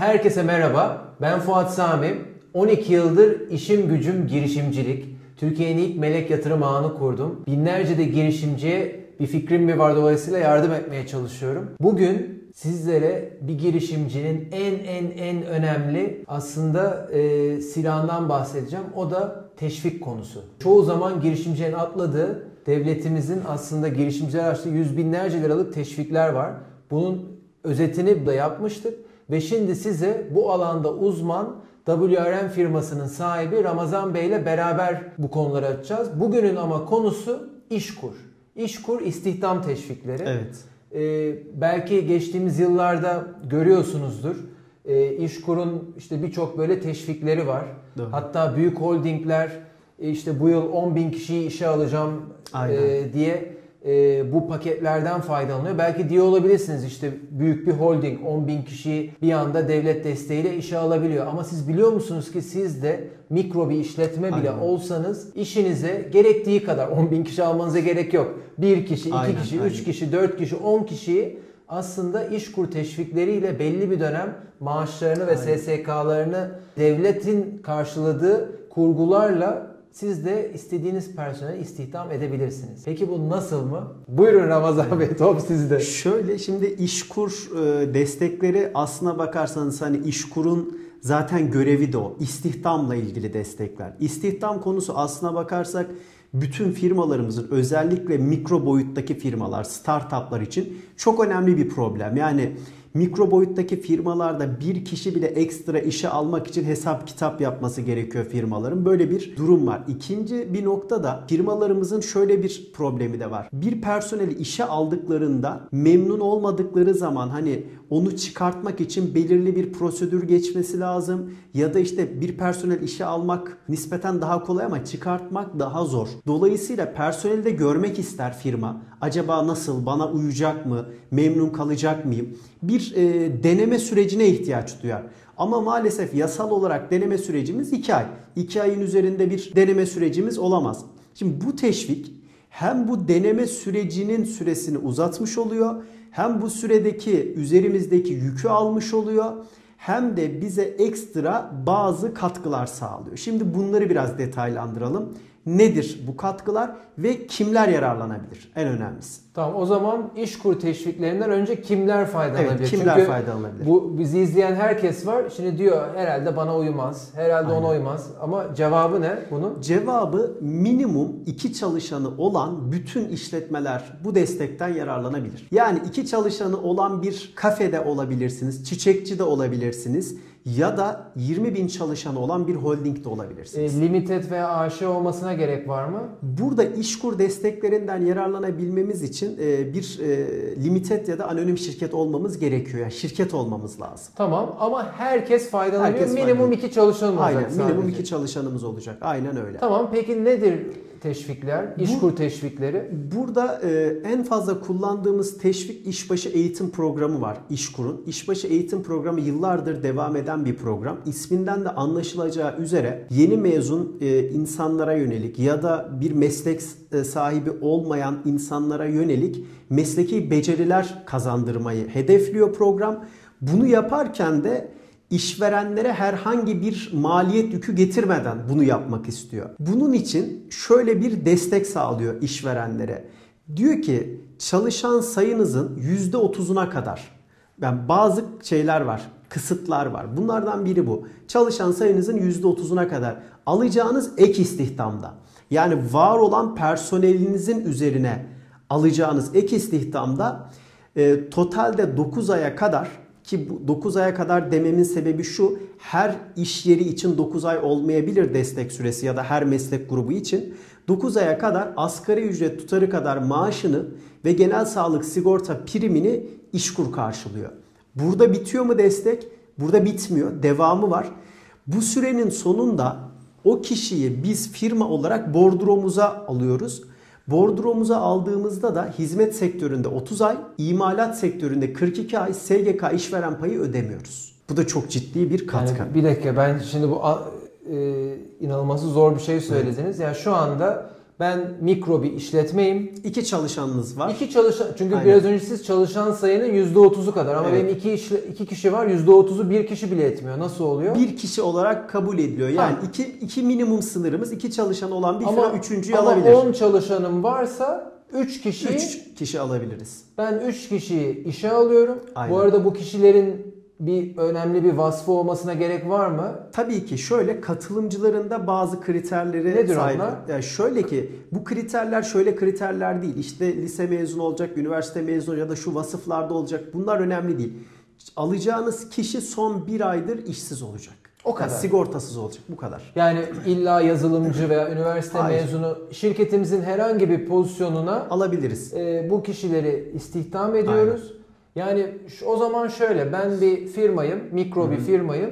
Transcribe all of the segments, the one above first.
herkese merhaba. Ben Fuat Sami. 12 yıldır işim gücüm girişimcilik. Türkiye'nin ilk melek yatırım ağını kurdum. Binlerce de girişimciye bir fikrim mi var dolayısıyla yardım etmeye çalışıyorum. Bugün sizlere bir girişimcinin en en en önemli aslında e, silahından bahsedeceğim. O da teşvik konusu. Çoğu zaman girişimcilerin atladığı devletimizin aslında girişimciler açtığı yüz binlerce liralık teşvikler var. Bunun özetini de yapmıştık ve şimdi size bu alanda uzman WRM firmasının sahibi Ramazan Bey ile beraber bu konuları açacağız. Bugünün ama konusu İşkur. İşkur istihdam teşvikleri. Evet. Ee, belki geçtiğimiz yıllarda görüyorsunuzdur. Ee, İşkur'un işte birçok böyle teşvikleri var. Doğru. Hatta büyük holdingler işte bu yıl 10 bin kişiyi işe alacağım e, diye e, bu paketlerden faydalanıyor. Belki diye olabilirsiniz işte büyük bir holding 10 bin kişiyi bir anda devlet desteğiyle işe alabiliyor. Ama siz biliyor musunuz ki siz de mikro bir işletme bile Aynen. olsanız işinize gerektiği kadar 10 bin kişi almanıza gerek yok. Bir kişi, iki Aynen, kişi, üç aynen. kişi, dört kişi, 10 kişiyi aslında işkur teşvikleriyle belli bir dönem maaşlarını ve. SSK'larını devletin karşıladığı kurgularla siz de istediğiniz personeli istihdam edebilirsiniz. Peki bu nasıl mı? Buyurun Ramazan Bey top sizde. Şöyle şimdi işkur e, destekleri aslına bakarsanız hani işkurun zaten görevi de o. İstihdamla ilgili destekler. İstihdam konusu aslına bakarsak bütün firmalarımızın özellikle mikro boyuttaki firmalar, startuplar için çok önemli bir problem. Yani mikro boyuttaki firmalarda bir kişi bile ekstra işe almak için hesap kitap yapması gerekiyor firmaların. Böyle bir durum var. İkinci bir nokta da firmalarımızın şöyle bir problemi de var. Bir personeli işe aldıklarında memnun olmadıkları zaman hani onu çıkartmak için belirli bir prosedür geçmesi lazım. Ya da işte bir personel işe almak nispeten daha kolay ama çıkartmak daha zor. Dolayısıyla personeli de görmek ister firma. Acaba nasıl, bana uyacak mı, memnun kalacak mıyım? Bir e, deneme sürecine ihtiyaç duyar. Ama maalesef yasal olarak deneme sürecimiz 2 ay. 2 ayın üzerinde bir deneme sürecimiz olamaz. Şimdi bu teşvik hem bu deneme sürecinin süresini uzatmış oluyor hem bu süredeki üzerimizdeki yükü almış oluyor hem de bize ekstra bazı katkılar sağlıyor. Şimdi bunları biraz detaylandıralım. Nedir bu katkılar ve kimler yararlanabilir? En önemlisi. Tamam o zaman işkur teşviklerinden önce kimler faydalanabilir? Evet, kimler Çünkü faydalanabilir? bu bizi izleyen herkes var. Şimdi diyor herhalde bana uymaz, herhalde ona Aynen. uymaz. Ama cevabı ne bunun? Cevabı minimum iki çalışanı olan bütün işletmeler bu destekten yararlanabilir. Yani iki çalışanı olan bir kafede olabilirsiniz, çiçekçi de olabilirsiniz ya da 20 bin çalışanı olan bir holding de olabilirsiniz. E, limited veya AŞ olmasına gerek var mı? Burada işkur desteklerinden yararlanabilmemiz için e, bir e, limited ya da anonim şirket olmamız gerekiyor. Yani şirket olmamız lazım. Tamam ama herkes faydalanıyor. Herkes Minimum faydalanıyor. iki çalışan olacak Aynen minimum sadece. iki çalışanımız olacak. Aynen öyle. Tamam peki nedir teşvikler? İşkur teşvikleri? Burada e, en fazla kullandığımız teşvik işbaşı eğitim programı var İşkur'un. İşbaşı eğitim programı yıllardır devam eden bir program. İsminden de anlaşılacağı üzere yeni mezun e, insanlara yönelik ya da bir meslek e, sahibi olmayan insanlara yönelik mesleki beceriler kazandırmayı hedefliyor program. Bunu yaparken de işverenlere herhangi bir maliyet yükü getirmeden bunu yapmak istiyor. Bunun için şöyle bir destek sağlıyor işverenlere. Diyor ki çalışan sayınızın %30'una kadar yani bazı şeyler var, kısıtlar var. Bunlardan biri bu. Çalışan sayınızın %30'una kadar alacağınız ek istihdamda. Yani var olan personelinizin üzerine alacağınız ek istihdamda e, totalde 9 aya kadar ki bu 9 aya kadar dememin sebebi şu. Her iş yeri için 9 ay olmayabilir destek süresi ya da her meslek grubu için. 9 aya kadar asgari ücret tutarı kadar maaşını ve genel sağlık sigorta primini işkur karşılıyor. Burada bitiyor mu destek? Burada bitmiyor. Devamı var. Bu sürenin sonunda o kişiyi biz firma olarak bordromuza alıyoruz. Bordromuza aldığımızda da hizmet sektöründe 30 ay, imalat sektöründe 42 ay SGK işveren payı ödemiyoruz. Bu da çok ciddi bir katkı. Yani bir dakika ben şimdi bu e, inanılması zor bir şey söylediniz. Yani şu anda Ben mikro bir işletmeyim. İki çalışanınız var. İki çalışan çünkü Aynen. biraz önce siz çalışan sayının %30'u kadar ama Evet. benim iki, işle, iki kişi var %30'u bir kişi bile etmiyor. Nasıl oluyor? Bir kişi olarak kabul ediliyor. Yani Ha. iki, iki minimum sınırımız iki çalışan olan bir ama firma üçüncüyü ama alabilir. 10 çalışanım varsa 3 kişi Üç kişi alabiliriz. ben 3 kişiyi işe alıyorum. Aynen. Bu arada bu kişilerin bir önemli bir vasfı olmasına gerek var mı? Tabii ki şöyle katılımcıların da bazı kriterleri Nedir sahip. onlar? Yani şöyle ki bu kriterler şöyle kriterler değil. İşte lise mezunu olacak, üniversite mezunu ya da şu vasıflarda olacak. Bunlar önemli değil. Alacağınız kişi son bir aydır işsiz olacak. O kadar. Yani sigortasız olacak. Bu kadar. Yani illa yazılımcı veya üniversite Hayır. mezunu şirketimizin herhangi bir pozisyonuna Alabiliriz. e, bu kişileri istihdam ediyoruz. Yani şu- o zaman şöyle ben bir firmayım, mikro bir firmayım.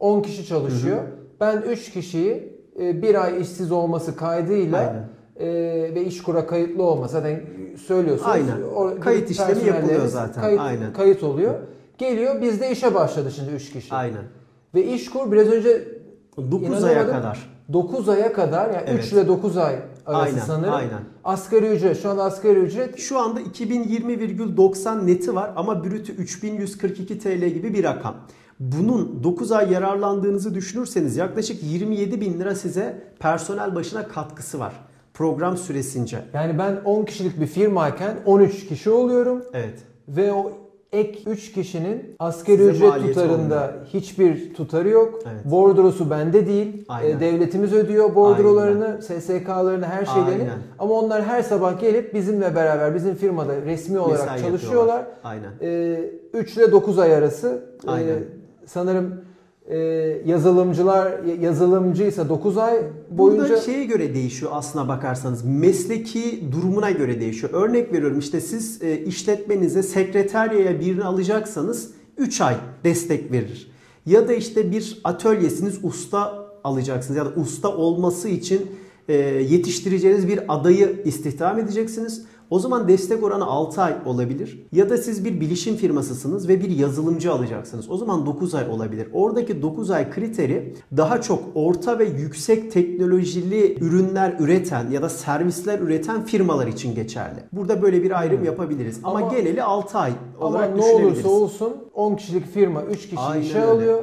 10 kişi çalışıyor. Ben 3 kişiyi e, bir ay işsiz olması kaydıyla Aynen. e, ve işkura kayıtlı olması zaten söylüyorsunuz. Aynen. O- Kayıt işlemi yapılıyor zaten. Kayıt, Aynen. kayıt oluyor. Geliyor bizde işe başladı şimdi 3 kişi. Aynen. Ve işkur biraz önce 9 aya kadar. 9 aya kadar yani Evet. 3 ile 9 ay arası Aynen, sanırım. aynen. Asgari ücret şu an asgari ücret Şu anda 2020,90 neti var ama brütü 3142 TL gibi bir rakam. Bunun 9 ay yararlandığınızı düşünürseniz yaklaşık 27 bin lira size personel başına katkısı var. Program süresince. yani ben 10 kişilik bir firmayken 13 kişi oluyorum Evet. ve o ek 3 kişinin asgari Size ücret tutarında hiçbir tutarı yok. Evet. Bordrosu bende değil. Aynen. E, devletimiz ödüyor bordrolarını, SSK'larını, her şeylerini. Aynen. Ama onlar her sabah gelip bizimle beraber bizim firmada resmi olarak Mesai çalışıyorlar. yapıyorlar. Aynen. Ee, 3 ile 9 ay arası. Ee, Aynen. sanırım e, yazılımcılar yazılımcıysa 9 ay boyunca Burada şeye göre değişiyor aslına bakarsanız. Mesleki durumuna göre değişiyor. Örnek veriyorum işte siz e, işletmenize sekreteryaya birini alacaksanız 3 ay destek verir. Ya da işte bir atölyesiniz usta alacaksınız ya da usta olması için e, yetiştireceğiniz bir adayı istihdam edeceksiniz. O zaman destek oranı 6 ay olabilir. Ya da siz bir bilişim firmasısınız ve bir yazılımcı alacaksınız. O zaman 9 ay olabilir. Oradaki 9 ay kriteri daha çok orta ve yüksek teknolojili ürünler üreten ya da servisler üreten firmalar için geçerli. Burada böyle bir ayrım yapabiliriz. Ama, Ama- geneli 6 ay olarak ama ne olursa olsun 10 kişilik firma 3 kişi Aynen işe öyle. alıyor.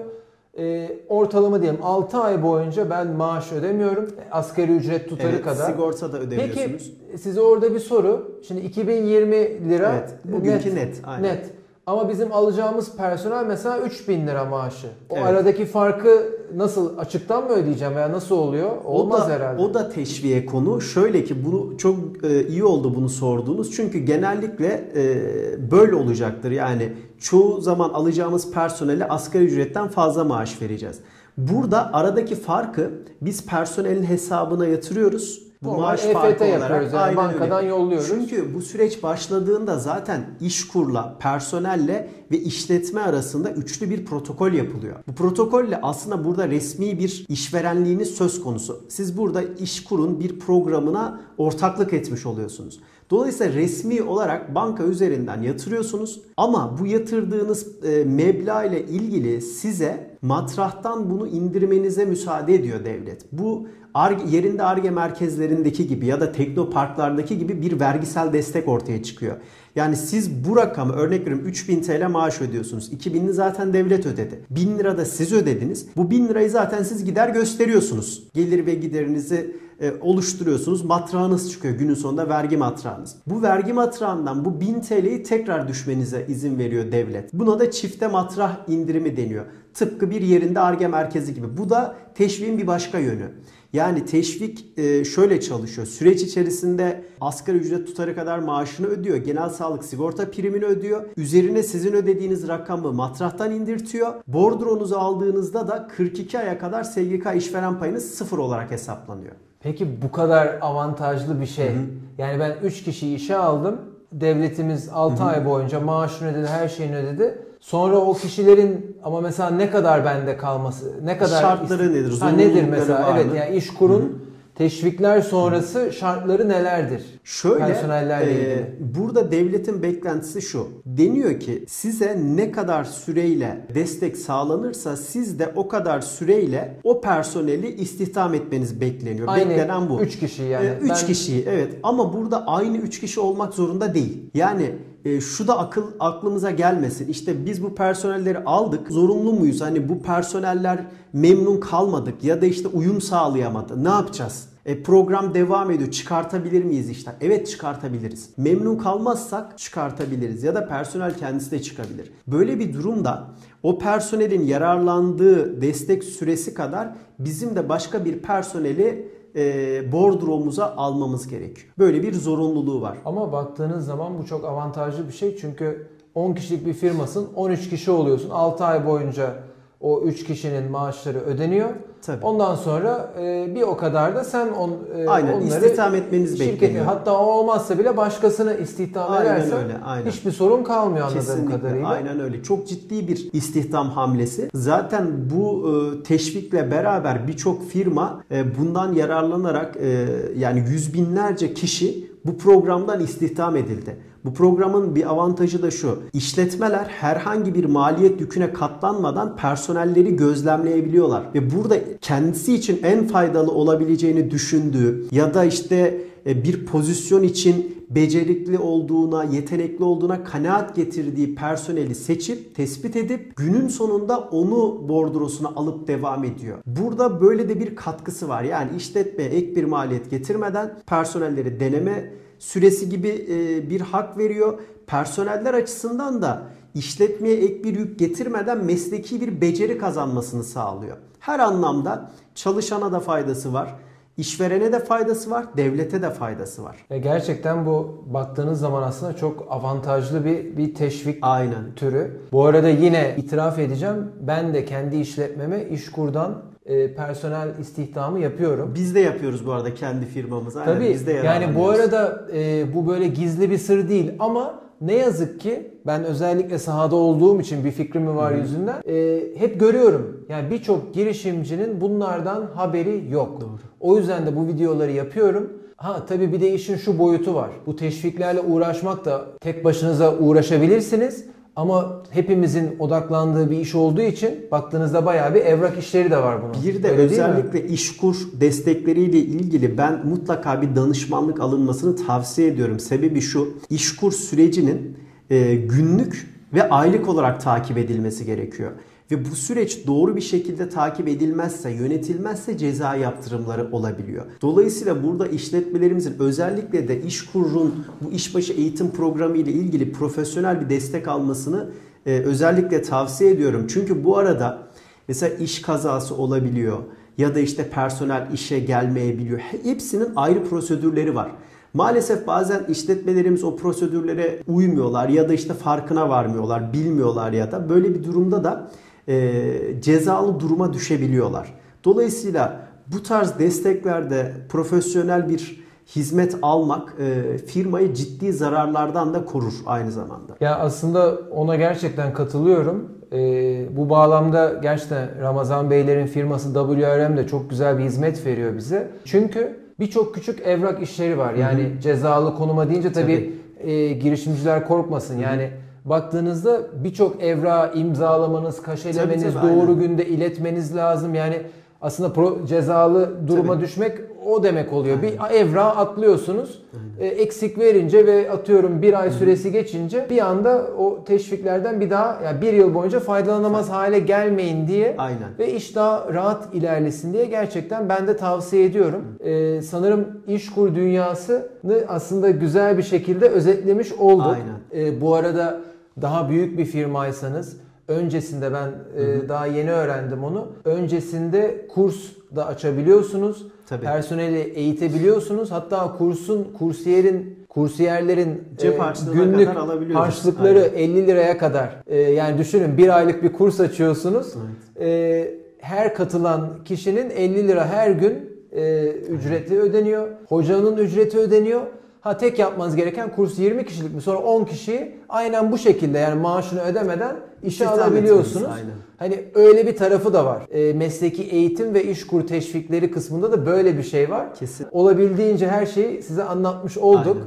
Ee, ortalama diyelim 6 ay boyunca ben maaş ödemiyorum. Asgari ücret tutarı Evet, kadar. sigorta da Peki ödemiyorsunuz. size orada bir soru. Şimdi 2020 lira Evet, bugünkü net, aynen. net. Ama bizim alacağımız personel mesela 3000 lira maaşı. O Evet. aradaki farkı nasıl açıktan mı ödeyeceğim veya nasıl oluyor? Olmaz o da, herhalde. O da teşviğe konu. Şöyle ki bunu çok e, iyi oldu bunu sorduğunuz. Çünkü genellikle e, böyle olacaktır. Yani çoğu zaman alacağımız personele asgari ücretten fazla maaş vereceğiz. Burada aradaki farkı biz personelin hesabına yatırıyoruz. Bu Normal maaş EFT yapıyoruz yani, bankadan öyle. yolluyoruz. Çünkü bu süreç başladığında zaten işkurla, personelle ve işletme arasında üçlü bir protokol yapılıyor. Bu protokolle aslında burada resmi bir işverenliğiniz söz konusu. Siz burada işkurun bir programına ortaklık etmiş oluyorsunuz. Dolayısıyla resmi olarak banka üzerinden yatırıyorsunuz ama bu yatırdığınız e, meblağ ile ilgili size matrahtan bunu indirmenize müsaade ediyor devlet. Bu Ar- yerinde ARGE merkezlerindeki gibi ya da teknoparklardaki gibi bir vergisel destek ortaya çıkıyor. Yani siz bu rakamı örnek veriyorum 3000 TL maaş ödüyorsunuz. 2000'ini zaten devlet ödedi. 1000 lira da siz ödediniz. Bu 1000 lirayı zaten siz gider gösteriyorsunuz. Gelir ve giderinizi e, oluşturuyorsunuz. Matrağınız çıkıyor günün sonunda vergi matrağınız. Bu vergi matrağından bu 1000 TL'yi tekrar düşmenize izin veriyor devlet. Buna da çifte matrah indirimi deniyor. Tıpkı bir yerinde ARGE merkezi gibi. Bu da teşviğin bir başka yönü. Yani teşvik e, şöyle çalışıyor. Süreç içerisinde asgari ücret tutarı kadar maaşını ödüyor. Genel sağlık sigorta primini ödüyor. Üzerine sizin ödediğiniz rakamı matrahtan indirtiyor. Bordronuzu aldığınızda da 42 aya kadar SGK işveren payınız sıfır olarak hesaplanıyor. Peki bu kadar avantajlı bir şey. Yani ben 3 kişi işe aldım. Devletimiz 6 ay boyunca maaşını ödedi, her şeyini ödedi. Sonra o kişilerin ama mesela ne kadar bende kalması, ne kadar Şartları nedir, Ha, nedir mesela? var Evet mı? yani iş kurun teşvikler sonrası şartları nelerdir? Şöyle Personellerle e, ilgili. burada devletin beklentisi şu. Deniyor ki size ne kadar süreyle destek sağlanırsa siz de o kadar süreyle o personeli istihdam etmeniz bekleniyor. Aynı Beklenen bu. 3 kişi yani. E, üç Ben- kişiyi evet ama burada aynı üç kişi olmak zorunda değil. Yani e, şu da akıl aklımıza gelmesin. İşte biz bu personelleri aldık. Zorunlu muyuz? Hani bu personeller memnun kalmadık ya da işte uyum sağlayamadı. Ne yapacağız? E, program devam ediyor. Çıkartabilir miyiz işte? Evet çıkartabiliriz. Memnun kalmazsak çıkartabiliriz ya da personel kendisi de çıkabilir. Böyle bir durumda o personelin yararlandığı destek süresi kadar bizim de başka bir personeli e, bordromuza almamız gerekiyor. Böyle bir zorunluluğu var. Ama baktığınız zaman bu çok avantajlı bir şey. Çünkü 10 kişilik bir firmasın 13 kişi oluyorsun. 6 ay boyunca o 3 kişinin maaşları ödeniyor. Tabii. Ondan sonra e, bir o kadar da sen on, e, Aynen, onları istihdam etmeniz bekleniyor. Hatta o olmazsa bile başkasını istihdam Aynen edersen öyle, aynen. hiçbir sorun kalmıyor anladığım Kesinlikle kadarıyla. aynen öyle. Çok ciddi bir istihdam hamlesi. Zaten bu e, teşvikle beraber birçok firma e, bundan yararlanarak e, yani yüz binlerce kişi bu programdan istihdam edildi. Bu programın bir avantajı da şu. İşletmeler herhangi bir maliyet yüküne katlanmadan personelleri gözlemleyebiliyorlar. Ve burada kendisi için en faydalı olabileceğini düşündüğü ya da işte e, bir pozisyon için becerikli olduğuna, yetenekli olduğuna kanaat getirdiği personeli seçip, tespit edip günün sonunda onu bordrosuna alıp devam ediyor. Burada böyle de bir katkısı var. Yani işletmeye ek bir maliyet getirmeden personelleri deneme süresi gibi e, bir hak veriyor. Personeller açısından da işletmeye ek bir yük getirmeden mesleki bir beceri kazanmasını sağlıyor. Her anlamda çalışana da faydası var. İşverene de faydası var, devlete de faydası var. E, gerçekten bu baktığınız zaman aslında çok avantajlı bir bir teşvik Aynen. türü. Bu arada yine itiraf edeceğim. Ben de kendi işletmeme İşkur'dan e, personel istihdamı yapıyorum. Biz de yapıyoruz bu arada kendi firmamız. Aynen, Tabii biz de yani bu arada e, bu böyle gizli bir sır değil ama ne yazık ki ben özellikle sahada olduğum için bir fikrim mi var yüzünden e, hep görüyorum. Yani birçok girişimcinin bunlardan haberi yok. O yüzden de bu videoları yapıyorum. Ha tabii bir de işin şu boyutu var. Bu teşviklerle uğraşmak da tek başınıza uğraşabilirsiniz. Ama hepimizin odaklandığı bir iş olduğu için baktığınızda bayağı bir evrak işleri de var bunun. Bir de Öyle özellikle işkur destekleriyle ilgili ben mutlaka bir danışmanlık alınmasını tavsiye ediyorum. Sebebi şu, işkur sürecinin e, günlük ve aylık olarak takip edilmesi gerekiyor. Ve bu süreç doğru bir şekilde takip edilmezse, yönetilmezse ceza yaptırımları olabiliyor. Dolayısıyla burada işletmelerimizin özellikle de İşkur'un bu işbaşı eğitim programı ile ilgili profesyonel bir destek almasını e, özellikle tavsiye ediyorum. Çünkü bu arada Mesela iş kazası olabiliyor ya da işte personel işe gelmeyebiliyor. Hepsinin ayrı prosedürleri var. Maalesef bazen işletmelerimiz o prosedürlere uymuyorlar ya da işte farkına varmıyorlar, bilmiyorlar ya da böyle bir durumda da e, cezalı duruma düşebiliyorlar. Dolayısıyla bu tarz desteklerde profesyonel bir hizmet almak e, firmayı ciddi zararlardan da korur aynı zamanda. Ya aslında ona gerçekten katılıyorum. Ee, bu bağlamda gerçekten Ramazan Beylerin firması WRM de çok güzel bir hizmet veriyor bize. Çünkü birçok küçük evrak işleri var. Yani cezalı konuma deyince tabii, e, girişimciler korkmasın. Yani baktığınızda birçok evrağı imzalamanız, kaşelemeniz, Tabii, tabii, doğru aynen. günde iletmeniz lazım. Yani aslında pro, cezalı duruma Tabii. düşmek o demek oluyor. Bir evrağı atlıyorsunuz. E, eksik verince ve atıyorum bir ay süresi geçince bir anda o teşviklerden bir daha yani bir yıl boyunca faydalanamaz hale gelmeyin diye Aynen. ve iş daha rahat ilerlesin diye gerçekten ben de tavsiye ediyorum. E, sanırım işkur dünyasını aslında güzel bir şekilde özetlemiş olduk. Aynen. E, bu arada daha büyük bir firmaysanız öncesinde ben e, daha yeni öğrendim onu. Öncesinde kurs da açabiliyorsunuz. Tabii. Personeli eğitebiliyorsunuz. Hatta kursun, kursiyerin, kursiyerlerin Cep e, günlük harçlıkları Aynen. 50 liraya kadar. E, yani düşünün bir aylık bir kurs açıyorsunuz. E, her katılan kişinin 50 lira her gün e, ücreti ödeniyor. Hocanın ücreti ödeniyor. Ha tek yapmanız gereken kurs 20 kişilik mi? Sonra 10 kişiyi aynen bu şekilde yani maaşını ödemeden işe İstihdam alabiliyorsunuz. aynen. Hani öyle bir tarafı da var. E, mesleki eğitim ve iş kur teşvikleri kısmında da böyle bir şey var. Kesin. Olabildiğince her şeyi size anlatmış olduk.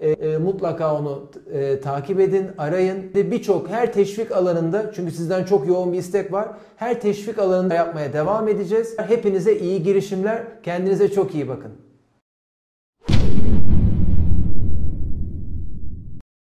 Aynen. E, e, mutlaka onu e, takip edin, arayın. Ve birçok her teşvik alanında çünkü sizden çok yoğun bir istek var. Her teşvik alanında yapmaya devam edeceğiz. Hepinize iyi girişimler. Kendinize çok iyi bakın.